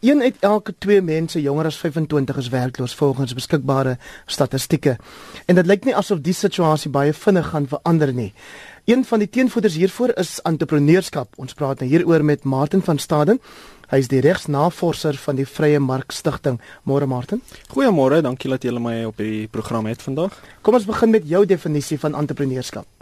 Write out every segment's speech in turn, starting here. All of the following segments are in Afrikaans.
Een uit elke 2 mense jonger as 25 is werkloos volgens beskikbare statistieke. En dit lyk nie asof die situasie baie vinnig gaan verander nie. Een van die teenvoeters hiervoor is entrepreneurskap. Ons praat nou hieroor met Martin van Staden. Hy is die regsnavorser van die Vrye Mark Stichting. Môre Martin. Goeiemôre, dankie dat jy my op die program het vandag. Kom ons begin met jou definisie van entrepreneurskap.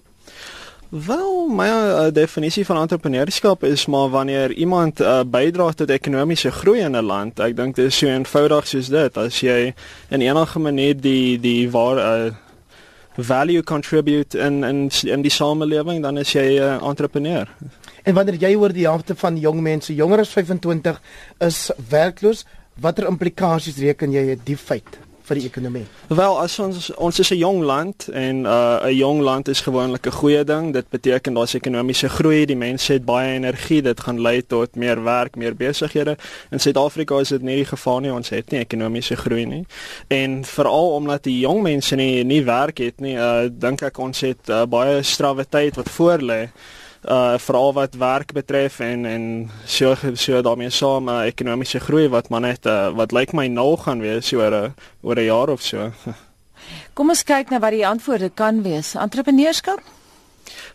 Wel, my uh, definisie van entrepreneurskap is maar wanneer iemand uh, bydra tot ekonomiese groei in 'n land. Ek dink dit is so eenvoudig soos dit. As jy in enige manier die die waar uh, value contribute in in in die samelewing, dan is jy 'n uh, entrepreneur. En wanneer jy hoor die helfte van jong mense jonger as 25 is werkloos, watter implikasies reken jy het die feit? Vir die ekonomie? Wel, as ons ons is 'n jong land en 'n uh, jong land is gewoonlik 'n goeie ding. Dit beteken daar's ekonomiese groei, die mense het baie energie, dit gaan lei tot meer werk, meer besighede. In Suid-Afrika is dit nie die geval nie. Ons het nie ekonomiese groei nie. En veral omdat die jong mense nie nie werk het nie, uh, dink ek ons het uh, baie strawwe tyd wat voor lê uh veral wat werk betref en en so so daarmee saam uh, ekonomiese groei wat maar net uh, wat lyk my nul gaan wees oor 'n oor 'n jaar of so. Kom ons kyk na wat die antwoorde kan wees. Entrepreneurskap?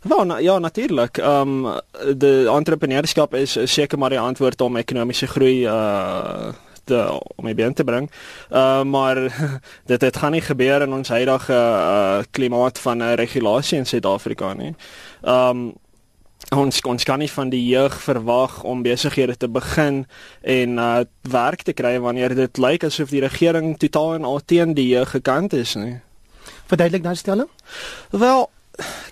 Wel, na, ja, natuurlik. Ehm um, die entrepreneurskap is seker maar die antwoord om ekonomiese groei uh te om mee te bring. Uh maar dit dit gaan nie gebeur in ons huidige uh klimaat van uh, regulasie in Suid-Afrika nie. Ehm um, ons ons kan nie van die jeug verwag om besighede te begin en uh werk te kry wanneer dit lyk asof die regering totaal en al teen die jeug gekant is nie. Verduidelik nou stelling? Wel,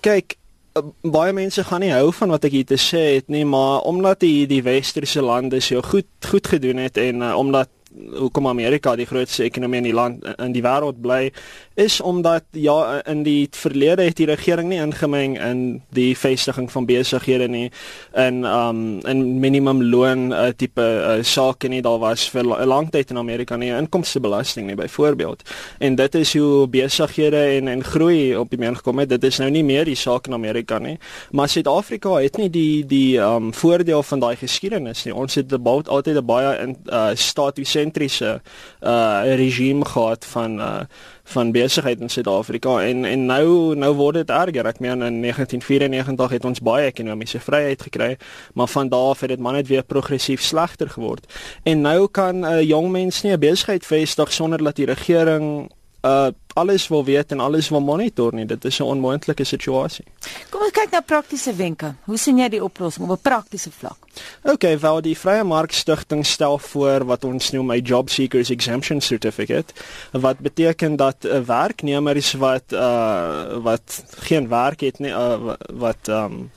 kyk, uh, baie mense gaan nie hou van wat ek hier te sê het nie, maar omdat die die westerse lande so goed goed gedoen het en uh, omdat hoekom Amerika die grootste ekonomie in die land in die wêreld bly is omdat ja in die verlede het die regering nie ingemeng in die vestiging van besighede nie. In um in minimum loon uh, tipe uh, sake nie daar was vir 'n lang tyd in Amerika nie inkomstebelasting nie byvoorbeeld. En dit is hoe besighede en en groei op die meen gekom het. Dit is nou nie meer die saak in Amerika nie. Maar Suid-Afrika het nie die die um voordeel van daai geskiedenis nie. Ons het altyd 'n baie in uh, statiese sentriese uh regime gehad van uh van besigheid in Suid-Afrika en en nou nou word dit erger. Ek meen in 1994 het ons baie ekonomiese vryheid gekry, maar van daardie af het dit maar net weer progressief slegter geword. En nou kan 'n uh, jong mens nie 'n besigheid vestig sonder dat die regering uh alles wil weet en alles wil monitor nie. Dit is 'n onmoontlike situasie. Kom ons kyk na praktiese wenke. Hoe sien jy die oplossing op 'n praktiese vlak? OK, wel die Vrye Mark Stichting stel voor wat ons noem 'n Job Seekers Exemption Certificate, wat beteken dat 'n uh, werknemer is wat uh wat geen werk het nie, uh, wat um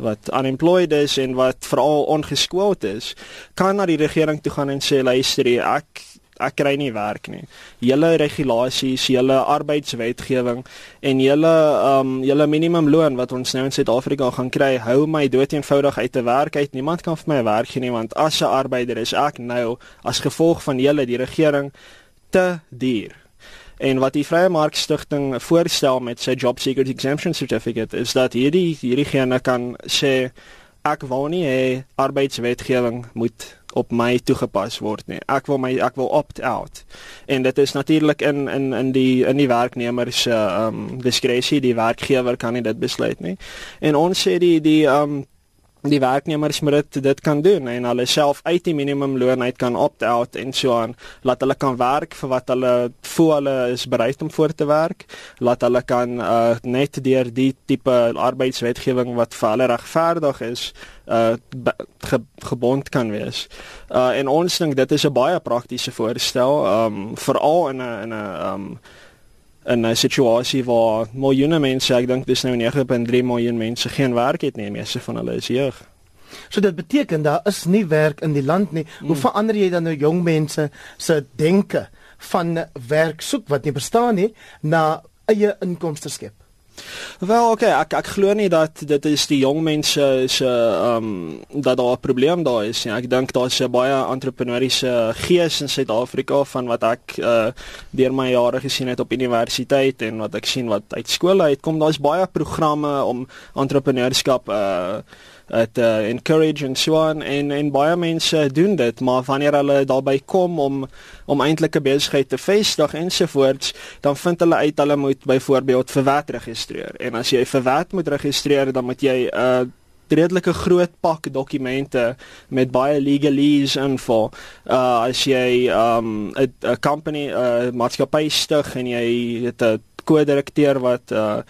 wat unemployed is en wat veral ongeskoold is, kan na die regering toe gaan en sê luister, ek ek kry nie werk nie. Julle regulasies, julle arbeidswetgewing en julle um julle minimumloon wat ons nou in Suid-Afrika gaan kry, hou my dood eenvoudig uit te werk uit. Niemand kan vir my werk gee nie want as 'n arbeider is ek nou as gevolg van julle die regering te duur. En wat die Vrye Mark Stichting voorstel met sy Job Seekers Exemption Certificate is dat hierdie hierdie gene kan sê ek wou nie hê arbeidswetgewing moet op my toegepas word nie. Ek wil my ek wil opt out. En dit is natuurlik in in in die in die werknemer se ehm um, diskresie, die werkgewer kan nie dit besluit nie. En ons sê die die ehm um, die werknemers moet dit dit kan doen en hulle self uit die minimumloon uit kan opt out en so aan. Laat hulle kan werk vir wat hulle voel hulle is bereid om voor te werk. Laat hulle kan uh, net deur die tipe arbeidswetgewing wat vir hulle regverdig is uh, ge, gebond kan wees. Uh, en ons dink dit is 'n baie praktiese voorstel um, veral in 'n in 'n um, in 'n situasie waar miljoene mense, ek dink dis nou 9.3 miljoen mense geen werk het nie, meeste van hulle is jeug. So dit beteken daar is nie werk in die land nie. Hoe mm. verander jy dan nou jong mense se denke van werk soek wat nie bestaan nie na eie inkomste skep? Wel, okay, ek ek glo nie dat dit is die jong mense se ehm um, dat daar 'n probleem daar is nie. Ek dink daar's 'n baie entrepreneursiese gees in Suid-Afrika van wat ek uh deur my jare gesien het op universiteit en wat ek sien wat uit skole uitkom. Daar's baie programme om entrepreneurskap uh dit uh, encourage en so aan en en baie mense doen dit, maar wanneer hulle daarby kom om om eintlik 'n besigheid te vestig ensovoorts, dan vind hulle uit hulle moet byvoorbeeld vir wat registreer. En as jy vir wat moet registreer, dan moet jy 'n uh, redelike groot pak dokumente met baie legalese info. Uh as jy um 'n 'n company uh, maatskappy stig en jy het 'n ko-direkteur wat uh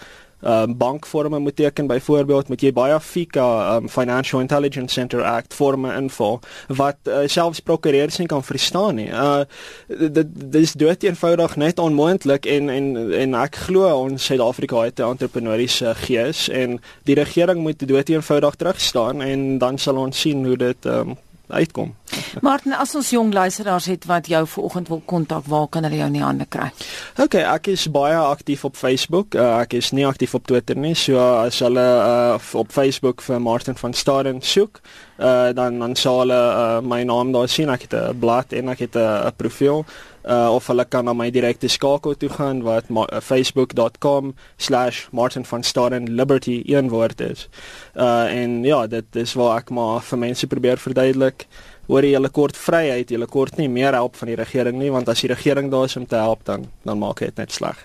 um bankvorme moet teken byvoorbeeld moet jy baie FICA um Financial Intelligence Center Act vorme invul wat uh, selfs prokureurs nie kan verstaan nie. Uh dit dis dood eenvoudig net onmoontlik en en en ek glo ons Suid-Afrika het 'n entrepreneursiese gees en die regering moet dood eenvoudig terugstaan en dan sal ons sien hoe dit um uitkom. Martin, as ons jong luisteraars het wat jou vanoggend wil kontak, waar kan hulle jou in die hande kry? OK, ek is baie aktief op Facebook. Uh, ek is nie aktief op Twitter nie. So as hulle uh, op Facebook vir Martin van Staden soek, uh, dan dan sal hulle uh, my naam daar sien. Ek het 'n blad en ek het 'n profiel uh, of hulle kan na my direkte skakel toe gaan wat uh, facebook.com/martin van staden liberty een woord is. Uh en ja, dit is waar ek maar vir mense probeer verduidelik hoor jy hulle kort vryheid, jy kort nie meer help van die regering nie want as die regering daar is om te help dan dan maak dit net sleg.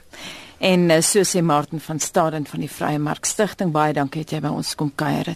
En uh, so sê Martin van Staden van die Vrye Mark Stichting baie dankie dat jy by ons kom kuier.